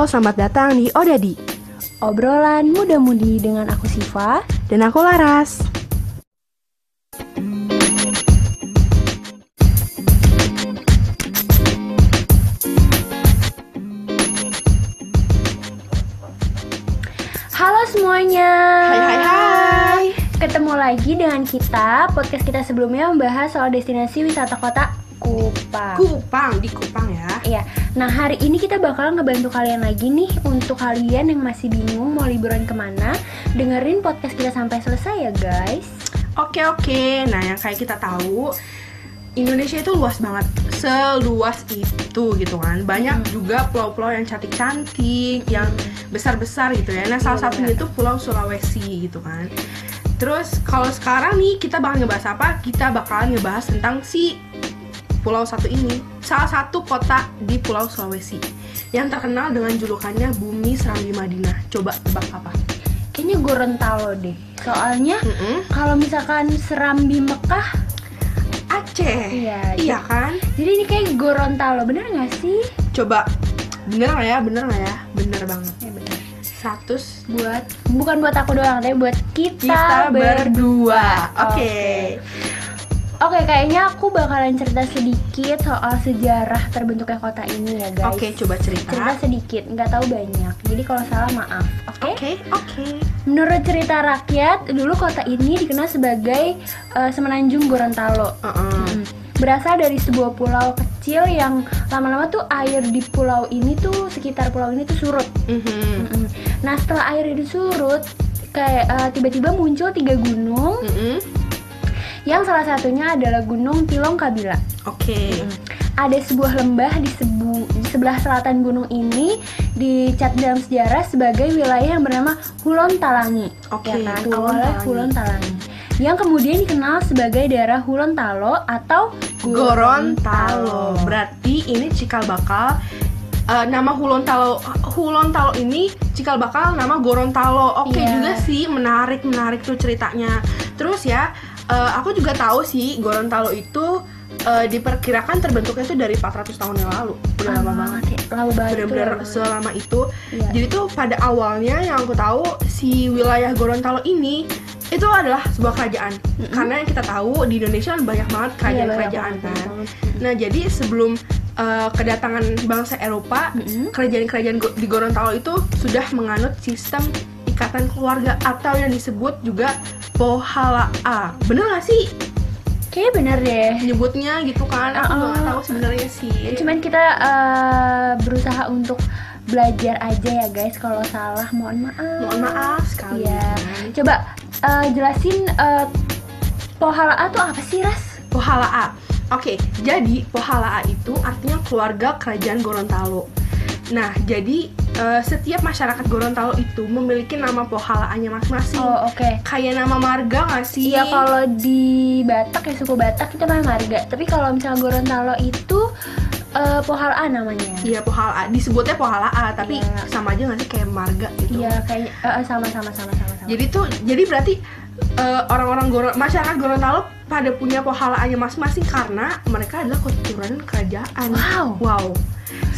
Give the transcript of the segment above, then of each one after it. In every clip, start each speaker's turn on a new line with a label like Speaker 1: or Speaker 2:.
Speaker 1: Halo, selamat datang di Odadi
Speaker 2: Obrolan muda-mudi dengan aku Siva
Speaker 1: dan aku Laras.
Speaker 2: Halo semuanya
Speaker 1: Hai hai hai.
Speaker 2: Ketemu lagi dengan kita Podcast kita sebelumnya membahas soal destinasi wisata kota Kupang
Speaker 1: Kupang di Kupang ya.
Speaker 2: Iya, nah hari ini kita bakal ngebantu kalian lagi nih Untuk kalian yang masih bingung mau liburan ke mana Dengerin podcast kita sampai selesai ya guys
Speaker 1: Oke oke. Nah, yang kayak kita tahu Indonesia itu luas banget, seluas itu gitu kan. Banyak
Speaker 2: Hmm.
Speaker 1: juga pulau-pulau yang cantik-cantik, yang besar-besar gitu ya. Nah, salah
Speaker 2: Iya,
Speaker 1: satunya itu Pulau Sulawesi gitu kan. Terus kalau sekarang nih kita bakal ngebahas apa? Kita bakalan ngebahas tentang si pulau satu ini, salah satu kota di Pulau Sulawesi yang terkenal dengan julukannya Bumi Serambi Madinah. Coba tebak apa?
Speaker 2: Kayaknya Gorontalo deh Soalnya
Speaker 1: Mm-mm.
Speaker 2: kalau misalkan Serambi Mekah
Speaker 1: Aceh.
Speaker 2: Iya,
Speaker 1: Iya kan?
Speaker 2: Jadi ini kayak Gorontalo, bener nggak sih?
Speaker 1: Coba bener nggak ya? Bener nggak ya? Bener banget.
Speaker 2: Ya bener
Speaker 1: 100
Speaker 2: buat bukan buat aku doang tapi buat kita,
Speaker 1: kita berdua. Oke.
Speaker 2: Oke. Oke, kayaknya aku bakalan cerita sedikit soal sejarah terbentuknya kota ini ya guys.
Speaker 1: Oke, coba cerita.
Speaker 2: Cerita sedikit, nggak tahu banyak. Jadi kalau salah maaf. Oke.
Speaker 1: Oke, oke.
Speaker 2: Menurut cerita rakyat, dulu kota ini dikenal sebagai eh, Semenanjung Gorontalo.
Speaker 1: Uh-uh.
Speaker 2: Mm. Berasal dari sebuah pulau kecil yang lama-lama tuh air di pulau ini tuh sekitar pulau ini tuh surut.
Speaker 1: Mhm.
Speaker 2: Mm-mm. Nah setelah air itu surut, kayak eh, tiba-tiba muncul tiga gunung,
Speaker 1: Mhm.
Speaker 2: Yang salah satunya adalah Gunung Tilong Kabila.
Speaker 1: Oke.
Speaker 2: Ada sebuah lembah di, sebu- di sebelah selatan gunung ini dicat dalam sejarah sebagai wilayah yang bernama Hulon Talangi.
Speaker 1: Oke,
Speaker 2: ya kan?
Speaker 1: Hulon
Speaker 2: Awalnya
Speaker 1: Talangi.
Speaker 2: Hulon Talangi. Yang kemudian dikenal sebagai daerah Hulon Talo atau
Speaker 1: Gorontalo. Berarti ini cikal bakal eh, nama Hulontalo Hulontalo ini cikal bakal nama Gorontalo. Oke
Speaker 2: Iya.
Speaker 1: juga sih, menarik menarik tuh ceritanya. Terus ya, eh, aku juga tahu sih Gorontalo itu eh, diperkirakan terbentuknya itu dari 400 tahun yang lalu. Udah lama banget.
Speaker 2: ya. Lama banget.
Speaker 1: benar-benar selama itu.
Speaker 2: Iya.
Speaker 1: Jadi tuh pada awalnya yang aku tahu si wilayah Gorontalo ini itu adalah sebuah kerajaan.
Speaker 2: Mm-mm.
Speaker 1: Karena yang kita tahu di Indonesia kan banyak banget
Speaker 2: Iya,
Speaker 1: kerajaan-kerajaan
Speaker 2: banyak
Speaker 1: kan. Nah, jadi sebelum uh, kedatangan bangsa Eropa, kerajaan-kerajaan go- di Gorontalo itu sudah menganut sistem ikatan keluarga atau yang disebut juga Pohalaa. Bener gak sih
Speaker 2: Kayaknya bener deh.
Speaker 1: nyebutnya gitu kan? Aku
Speaker 2: Uh-uh.
Speaker 1: nggak tahu sebenarnya sih.
Speaker 2: Cuman kita eh, berusaha untuk belajar aja ya guys. Kalau salah mohon maaf.
Speaker 1: mohon maaf sekali.
Speaker 2: Iya. Coba eh, jelasin eh, Pohalaa tuh apa sih Ras?
Speaker 1: Pohalaa. Oke, jadi Pohalaa itu artinya keluarga kerajaan Gorontalo. Nah, jadi eh, setiap masyarakat Gorontalo itu memiliki nama Pohalaanya masing-masing.
Speaker 2: Oh oke.
Speaker 1: Kayak nama marga nggak sih?
Speaker 2: Iya kalau di Batak ya suku Batak itu namanya marga. Tapi kalau misalnya Gorontalo itu eh, Pohalaa namanya.
Speaker 1: Iya Pohalaa, disebutnya Pohalaa, tapi
Speaker 2: Iya.
Speaker 1: sama aja nggak sih kayak marga gitu.
Speaker 2: Iya kayaknya eh, sama sama sama sama sama.
Speaker 1: Jadi tuh, jadi berarti orang-orang Goro- masyarakat Gorontalo pada punya Pohalaanya masing-masing karena mereka adalah keturunan kerajaan.
Speaker 2: Wow.
Speaker 1: Wow.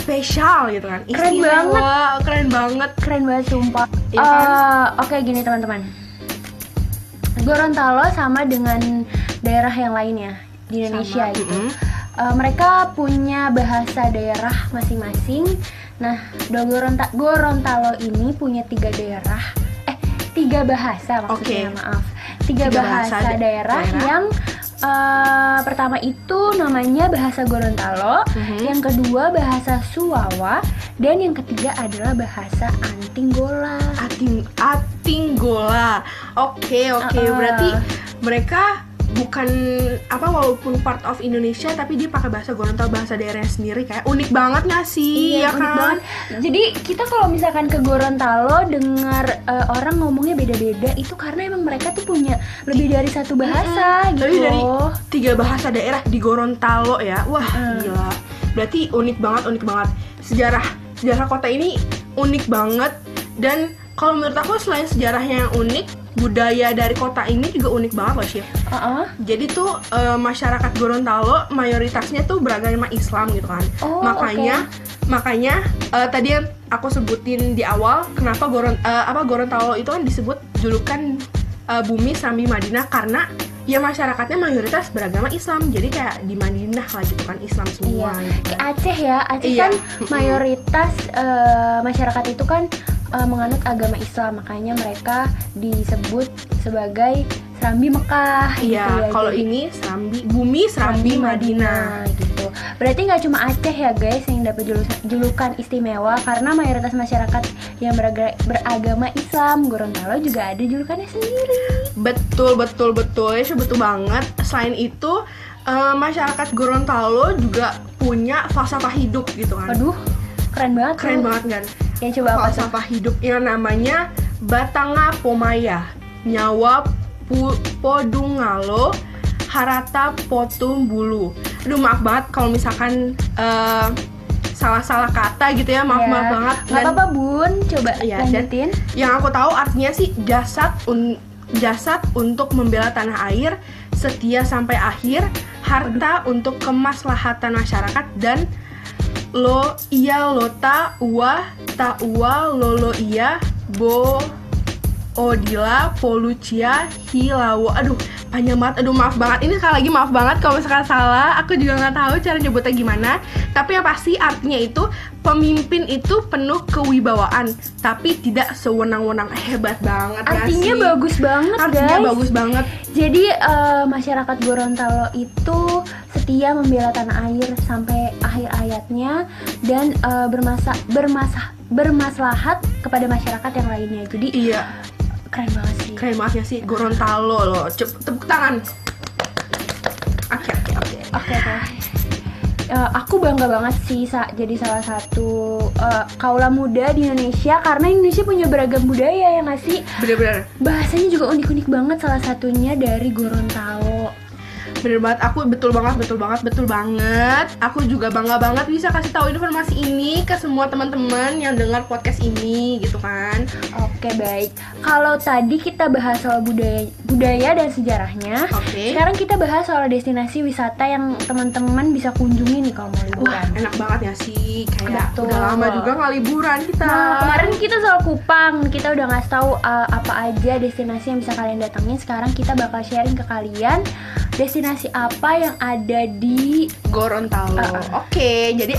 Speaker 1: Spesial gitu kan.
Speaker 2: Keren
Speaker 1: Istimewa, Keren banget.
Speaker 2: keren banget sumpah.
Speaker 1: Iya kan?
Speaker 2: Eh, Oke gini teman-teman. Gorontalo sama dengan daerah yang lainnya di Indonesia
Speaker 1: Sama,
Speaker 2: gitu.
Speaker 1: mm-mm.
Speaker 2: Eh, mereka punya bahasa daerah masing-masing. Nah, Goronta Gorontalo ini punya tiga daerah, eh tiga bahasa maksudnya
Speaker 1: Oke.
Speaker 2: maaf, tiga,
Speaker 1: Tiga
Speaker 2: bahasa,
Speaker 1: bahasa da-
Speaker 2: daerah,
Speaker 1: daerah.
Speaker 2: yang eh, pertama itu namanya bahasa Gorontalo,
Speaker 1: Mhm.
Speaker 2: yang kedua bahasa Suwawa, dan yang ketiga adalah bahasa Antinggola.
Speaker 1: Ating Atinggola. Oke, oke.
Speaker 2: Uh-uh.
Speaker 1: Berarti mereka bukan apa walaupun part of Indonesia tapi dia pakai bahasa Gorontalo bahasa daerahnya sendiri kayak unik banget nggak sih ya
Speaker 2: unik
Speaker 1: kan?
Speaker 2: banget. Jadi kita kalau misalkan ke Gorontalo dengar eh, orang ngomongnya beda-beda itu karena emang mereka tuh punya lebih dari satu bahasa gitu.
Speaker 1: Lebih dari tiga bahasa daerah di Gorontalo ya. Wah,
Speaker 2: Mm.
Speaker 1: gila. Berarti unik banget, unik banget. Sejarah sejarah kota ini unik banget dan kalau menurut aku selain sejarahnya yang unik, budaya dari kota ini juga unik banget loh, Syif.
Speaker 2: Uh-uh.
Speaker 1: Jadi tuh eh, masyarakat Gorontalo mayoritasnya tuh beragama Islam gitu kan.
Speaker 2: Oh,
Speaker 1: makanya makanya eh, tadi yang aku sebutin di awal kenapa Goron eh, apa Gorontalo itu kan disebut julukan eh, bumi Sambi Madinah karena ya masyarakatnya mayoritas beragama Islam. Jadi kayak di Madinah lah gitu kan Islam semua.
Speaker 2: Iya.
Speaker 1: gitu.
Speaker 2: Aceh ya, Aceh
Speaker 1: Iya.
Speaker 2: kan mayoritas eh, masyarakat itu kan eh, menganut agama Islam, makanya mereka disebut sebagai Serambi Mekah. gitu
Speaker 1: Iya,
Speaker 2: ya.
Speaker 1: kalau ini Serambi bumi Serambi Madinah.
Speaker 2: gitu. Berarti nggak cuma Aceh ya guys yang dapat julu- julukan istimewa karena mayoritas masyarakat yang beraga- beragama Islam Gorontalo juga ada julukannya sendiri.
Speaker 1: Betul, betul, betul. Ya, betul banget. Selain itu, eh, masyarakat Gorontalo juga punya falsafah hidup gitu kan.
Speaker 2: Waduh, keren banget.
Speaker 1: Keren
Speaker 2: tuh.
Speaker 1: banget kan?
Speaker 2: Ya coba apa?
Speaker 1: Falsafah hidup yang namanya Batanga Pomaya, Nyawa Pu Podungalo, Harata Potum Bulu. Aduh maaf banget kalau misalkan eh, salah-salah kata gitu ya, maaf
Speaker 2: Ya,
Speaker 1: maaf banget. Dan-
Speaker 2: apa-apa bun, coba
Speaker 1: dan-
Speaker 2: lanjutin.
Speaker 1: yang aku tahu artinya sih jasad un- jasad untuk membela tanah air, setia sampai akhir, harta untuk kemaslahatan masyarakat dan lo iya lota uwa ta uwa lolo iya bo odila polucia hilawo aduh panjang banget. Aduh maaf banget. Ini sekali lagi maaf banget kalau misalkan salah. Aku juga nggak tahu cara nyebutnya gimana. Tapi yang pasti artinya itu pemimpin itu penuh kewibawaan tapi tidak sewenang-wenang. Hebat banget
Speaker 2: Artinya
Speaker 1: sih?
Speaker 2: bagus banget
Speaker 1: artinya
Speaker 2: guys.
Speaker 1: bagus banget.
Speaker 2: Jadi eh, masyarakat Gorontalo itu setia membela tanah air sampai akhir ayatnya dan eh, bermasa bermasa bermaslahat kepada masyarakat yang lainnya. Jadi
Speaker 1: iya
Speaker 2: keren banget sih.
Speaker 1: keren banget ya sih Gorontalo loh Cep, tepuk tangan oke oke oke
Speaker 2: Oke oke. Eh, aku bangga banget sih sa jadi salah satu eh, kaula muda di Indonesia karena Indonesia punya beragam budaya ya nggak sih?
Speaker 1: bener-bener
Speaker 2: Bahasanya juga unik-unik banget salah satunya dari Gorontalo.
Speaker 1: Bener banget aku betul banget betul banget betul banget aku juga bangga banget bisa kasih tahu informasi ini ke semua teman-teman yang dengar podcast ini gitu kan
Speaker 2: Oke baik. Kalau tadi kita bahas soal budaya budaya dan sejarahnya,
Speaker 1: oke
Speaker 2: sekarang kita bahas soal destinasi wisata yang teman-teman bisa kunjungi nih kalau mau
Speaker 1: wah
Speaker 2: liburan.
Speaker 1: enak banget ya sih kayak
Speaker 2: Betul.
Speaker 1: udah lama juga nggak liburan kita
Speaker 2: Nah, kemarin kita soal Kupang, kita udah ngasih tahu uh, apa aja destinasi yang bisa kalian datengin. Sekarang kita bakal sharing ke kalian destinasi apa yang ada di
Speaker 1: Gorontalo
Speaker 2: Uh, uh.
Speaker 1: oke jadi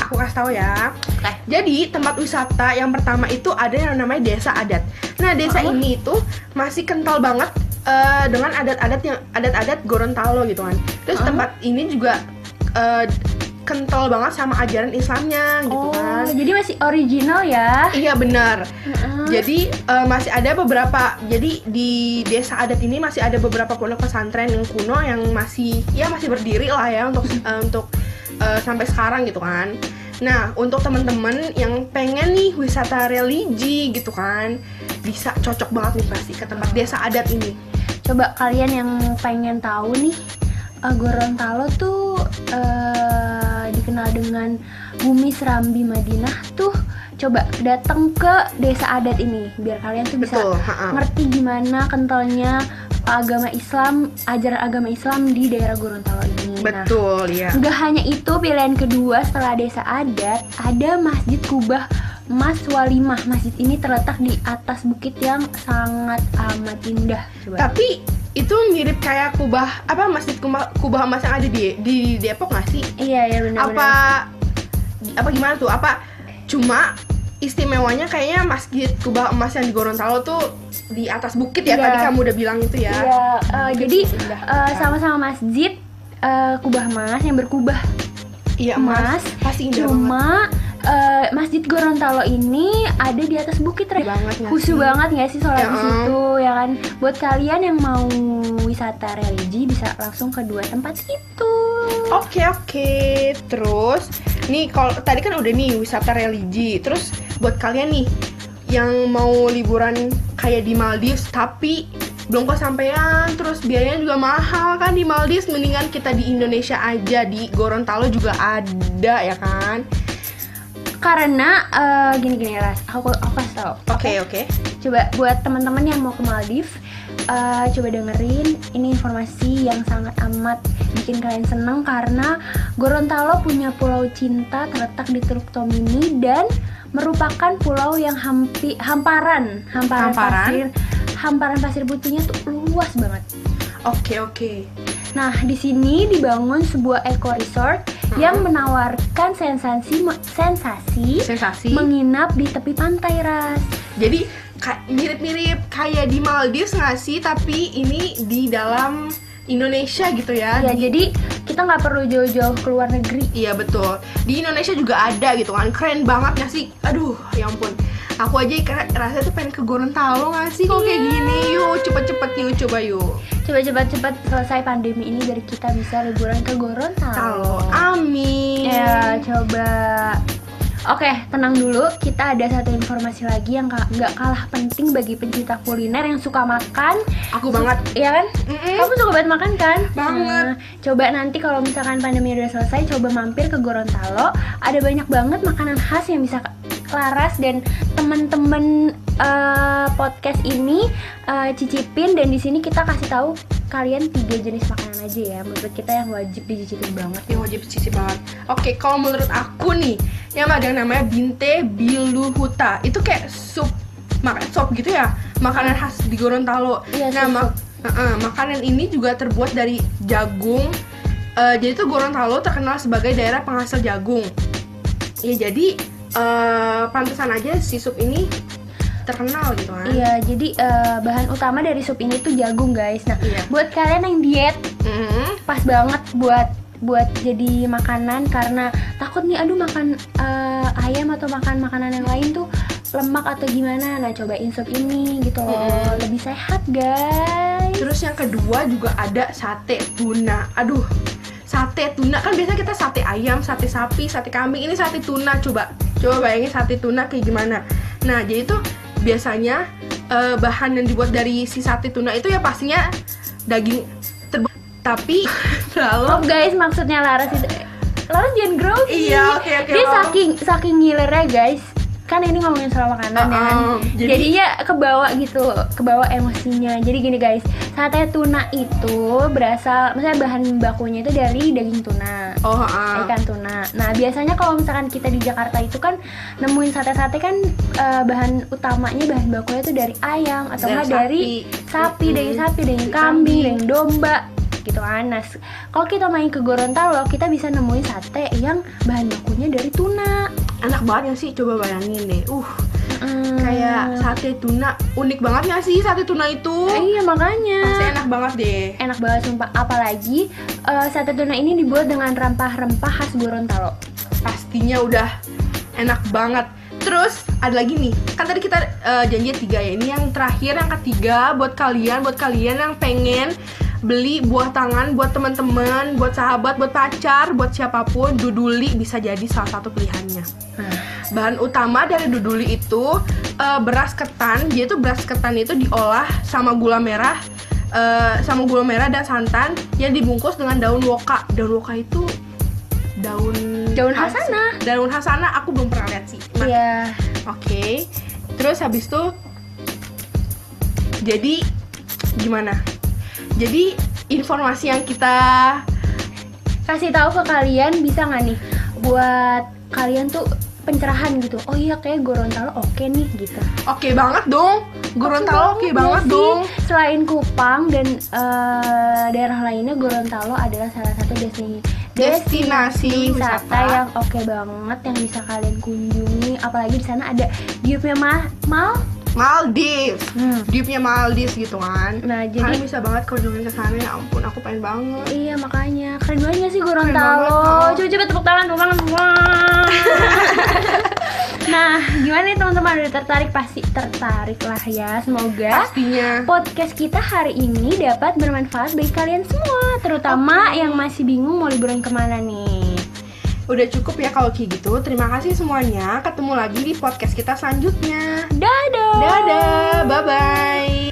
Speaker 1: aku kasih tahu ya
Speaker 2: Oke.
Speaker 1: Jadi tempat wisata yang pertama itu ada yang namanya desa adat. Nah desa
Speaker 2: Oh.
Speaker 1: ini itu masih kental banget eh, dengan adat-adat yang adat-adat Gorontalo gitu kan. Terus
Speaker 2: Oh.
Speaker 1: tempat ini juga eh, kental banget sama ajaran Islamnya gitu
Speaker 2: Oh,
Speaker 1: kan.
Speaker 2: jadi masih original ya?
Speaker 1: Iya benar.
Speaker 2: Heeh.
Speaker 1: Jadi eh, masih ada beberapa jadi di desa adat ini masih ada beberapa pondok pesantren yang kuno yang masih ya masih berdiri lah ya untuk eh, untuk eh, sampai sekarang gitu kan. Nah, untuk teman-teman yang pengen nih wisata religi gitu kan, bisa cocok banget nih pasti ke tempat desa adat ini.
Speaker 2: Coba kalian yang pengen tahu nih, uh, Gorontalo tuh uh, dikenal dengan bumi Serambi Madinah tuh. Coba datang ke desa adat ini biar kalian tuh bisa
Speaker 1: Betul,
Speaker 2: ngerti gimana kentalnya agama Islam, ajaran agama Islam di daerah Gorontalo ini. Nah,
Speaker 1: Betul, ya.
Speaker 2: Nggak hanya itu, pilihan kedua setelah desa adat, ada Masjid Kubah Mas Walimah. Masjid ini terletak di atas bukit yang sangat amat indah. Coba.
Speaker 1: Tapi itu mirip kayak kubah apa masjid kubah, kubah emas yang ada di di Depok nggak sih?
Speaker 2: Iya, ya benar
Speaker 1: apa apa gimana tuh apa cuma istimewanya kayaknya masjid kubah emas yang di Gorontalo tuh di atas bukit ya
Speaker 2: Iya.
Speaker 1: tadi kamu udah bilang itu ya
Speaker 2: Iya, eh, jadi eh, sama-sama masjid eh, kubah emas yang berkubah
Speaker 1: iya
Speaker 2: emas.
Speaker 1: emas pasti indah banget
Speaker 2: Eh, masjid Gorontalo ini ada di atas bukit, Re.
Speaker 1: banget
Speaker 2: Khusus banget nggak sih sholat di
Speaker 1: Ya,
Speaker 2: situ ya kan? Buat kalian yang mau wisata religi bisa langsung ke dua tempat itu.
Speaker 1: Oke oke terus nih kalau tadi kan udah nih wisata religi terus buat kalian nih yang mau liburan kayak di Maldives tapi belum kesampaian terus biayanya juga mahal kan di Maldives mendingan kita di Indonesia aja di Gorontalo juga ada ya kan
Speaker 2: Karena eh, gini-gini lah, aku aku kasih tau.
Speaker 1: Oke oke.
Speaker 2: Coba buat teman-teman yang mau ke Maldives, eh, coba dengerin ini informasi yang sangat amat bikin kalian seneng karena Gorontalo punya pulau cinta terletak di Teluk Tomini dan merupakan pulau yang hampi, hamparan, hamparan,
Speaker 1: Hamparan?
Speaker 2: pasir, hamparan pasir putihnya tuh luas banget.
Speaker 1: Oke oke.
Speaker 2: Nah, di sini dibangun sebuah eco resort yang menawarkan sensasi sensasi
Speaker 1: Sensasi.
Speaker 2: menginap di tepi pantai ras.
Speaker 1: Jadi mirip-mirip kayak di Maldives nggak sih? Tapi ini di dalam Indonesia gitu ya.
Speaker 2: Ya,
Speaker 1: Di-
Speaker 2: jadi kita nggak perlu jauh-jauh ke luar negeri.
Speaker 1: Iya betul. Di Indonesia juga ada gitu kan. Keren banget nggak sih? Aduh, ya ampun. Aku aja rasanya tuh pengen ke Gorontalo nggak sih? Kok kayak
Speaker 2: Iya.
Speaker 1: gini? Yuk cepet-cepet yuk coba yuk.
Speaker 2: Coba cepat-cepat selesai pandemi ini biar kita bisa liburan ke Gorontalo.
Speaker 1: Amin.
Speaker 2: Ya, coba. Oke, tenang dulu. Kita ada satu informasi lagi yang nggak kalah penting bagi pencinta kuliner yang suka makan.
Speaker 1: Aku banget.
Speaker 2: Iya kan?
Speaker 1: Mm-mm.
Speaker 2: Kamu suka banget makan kan?
Speaker 1: Banget.
Speaker 2: Nah, coba nanti kalau misalkan pandemi udah selesai, coba mampir ke Gorontalo. Ada banyak banget makanan khas yang bisa laras dan temen-temen eh, podcast ini eh, cicipin dan di sini kita kasih tahu kalian tiga jenis makanan aja ya menurut kita yang wajib dicicipin banget.
Speaker 1: yang wajib sisi banget. Oke, kalau menurut aku nih, yang ada yang namanya binte biluhuta. Itu kayak sup makan sop gitu ya, makanan khas di Gorontalo.
Speaker 2: Iya,
Speaker 1: nah,
Speaker 2: sup,
Speaker 1: mak- uh-uh, makanan ini juga terbuat dari jagung. Eh, jadi tuh Gorontalo terkenal sebagai daerah penghasil jagung. Ya jadi eh pantesan aja si sup ini terkenal gitu kan.
Speaker 2: Iya, jadi eh, bahan utama dari sup ini tuh jagung guys. Nah,
Speaker 1: Iya.
Speaker 2: buat kalian yang diet
Speaker 1: Mm-mm.
Speaker 2: pas banget buat buat jadi makanan karena takut nih aduh makan eh, ayam atau makan makanan yang lain tuh lemak atau gimana nah cobain sup ini gitu loh
Speaker 1: Mm-mm.
Speaker 2: lebih sehat guys
Speaker 1: Terus yang kedua juga ada sate tuna. Aduh, sate tuna kan biasanya kita sate ayam, sate sapi, sate kambing. Ini sate tuna coba. Coba bayangin sate tuna kayak gimana. Nah, jadi tuh biasanya eh, bahan yang dibuat dari si sate tuna itu ya pastinya daging tapi
Speaker 2: oh
Speaker 1: lalu
Speaker 2: guys maksudnya Laras itu Laras jangan grogi
Speaker 1: Iya, oke, oke,
Speaker 2: dia
Speaker 1: oh.
Speaker 2: saking saking ngilernya guys kan ini ngomongin soal makanan ya kan
Speaker 1: Uh-uh, jadi-
Speaker 2: jadinya kebawa gitu kebawa emosinya jadi gini guys sate tuna itu berasal misalnya bahan bakunya itu dari daging tuna
Speaker 1: oh ah.
Speaker 2: ikan tuna. Nah biasanya kalau misalkan kita di Jakarta itu kan nemuin sate-sate kan eh, bahan utamanya bahan bakunya itu dari ayam atau enggak dari
Speaker 1: sapi. Mm-mm.
Speaker 2: daging sapi, daging
Speaker 1: Kambing.
Speaker 2: daging domba gitu kan. Nah kalau kita main ke Gorontalo kita bisa nemuin sate yang bahan bakunya dari tuna.
Speaker 1: Enak banget ya sih coba bayangin deh. Uh,
Speaker 2: Mm.
Speaker 1: kayak sate tuna unik banget nggak sih sate tuna itu?
Speaker 2: Eh, iya makanya.
Speaker 1: Pasti enak banget deh.
Speaker 2: Enak banget sumpah. Apalagi eh, sate tuna ini dibuat dengan rempah-rempah khas Gorontalo.
Speaker 1: pastinya udah enak banget. Terus ada lagi nih, kan tadi kita eh, janji tiga ya. Ini yang terakhir, yang ketiga buat kalian, buat kalian yang pengen beli buah tangan buat teman-teman, buat sahabat, buat pacar, buat siapa pun, duduli bisa jadi salah satu pilihannya.
Speaker 2: Nah,
Speaker 1: Bahan utama dari duduli itu eh, beras ketan. Jadi itu beras ketan itu diolah sama gula merah, eh, sama gula merah dan santan yang dibungkus dengan daun woka. Daun woka itu daun
Speaker 2: Daun hasana.
Speaker 1: Daun hasana aku belum pernah lihat sih. Nah,
Speaker 2: Iya.
Speaker 1: Oke. Terus habis itu jadi gimana? Jadi informasi yang kita
Speaker 2: kasih tahu ke kalian bisa nggak nih buat kalian tuh pencerahan gitu oh iya kayak Gorontalo oke nih gitu
Speaker 1: oke banget dong. Gorontalo oke banget
Speaker 2: sih.
Speaker 1: dong.
Speaker 2: selain Kupang dan eh, daerah lainnya Gorontalo adalah salah satu destinasi
Speaker 1: Destinasi
Speaker 2: wisata,
Speaker 1: wisata.
Speaker 2: yang oke banget yang bisa kalian kunjungi apalagi di sana ada viewnya mah mal
Speaker 1: Maldives.
Speaker 2: Hmm.
Speaker 1: Deepnya Maldives gitu kan.
Speaker 2: nah
Speaker 1: Kalian
Speaker 2: jadi
Speaker 1: bisa banget kunjungin ke sana ya ampun aku pengen banget.
Speaker 2: Iya makanya keren banget nggak sih Gorontalo. Coba coba tepuk tangan, tepuk tangan. Wah. nah, gimana nih teman-teman udah tertarik pasti tertarik lah ya. Semoga
Speaker 1: Pastinya.
Speaker 2: podcast kita hari ini dapat bermanfaat bagi kalian semua, terutama yang masih bingung mau liburan ke mana nih.
Speaker 1: Udah cukup ya kalau kayak gitu. Terima kasih semuanya. Ketemu lagi di podcast kita selanjutnya.
Speaker 2: Dadah.
Speaker 1: Dadah, bye bye.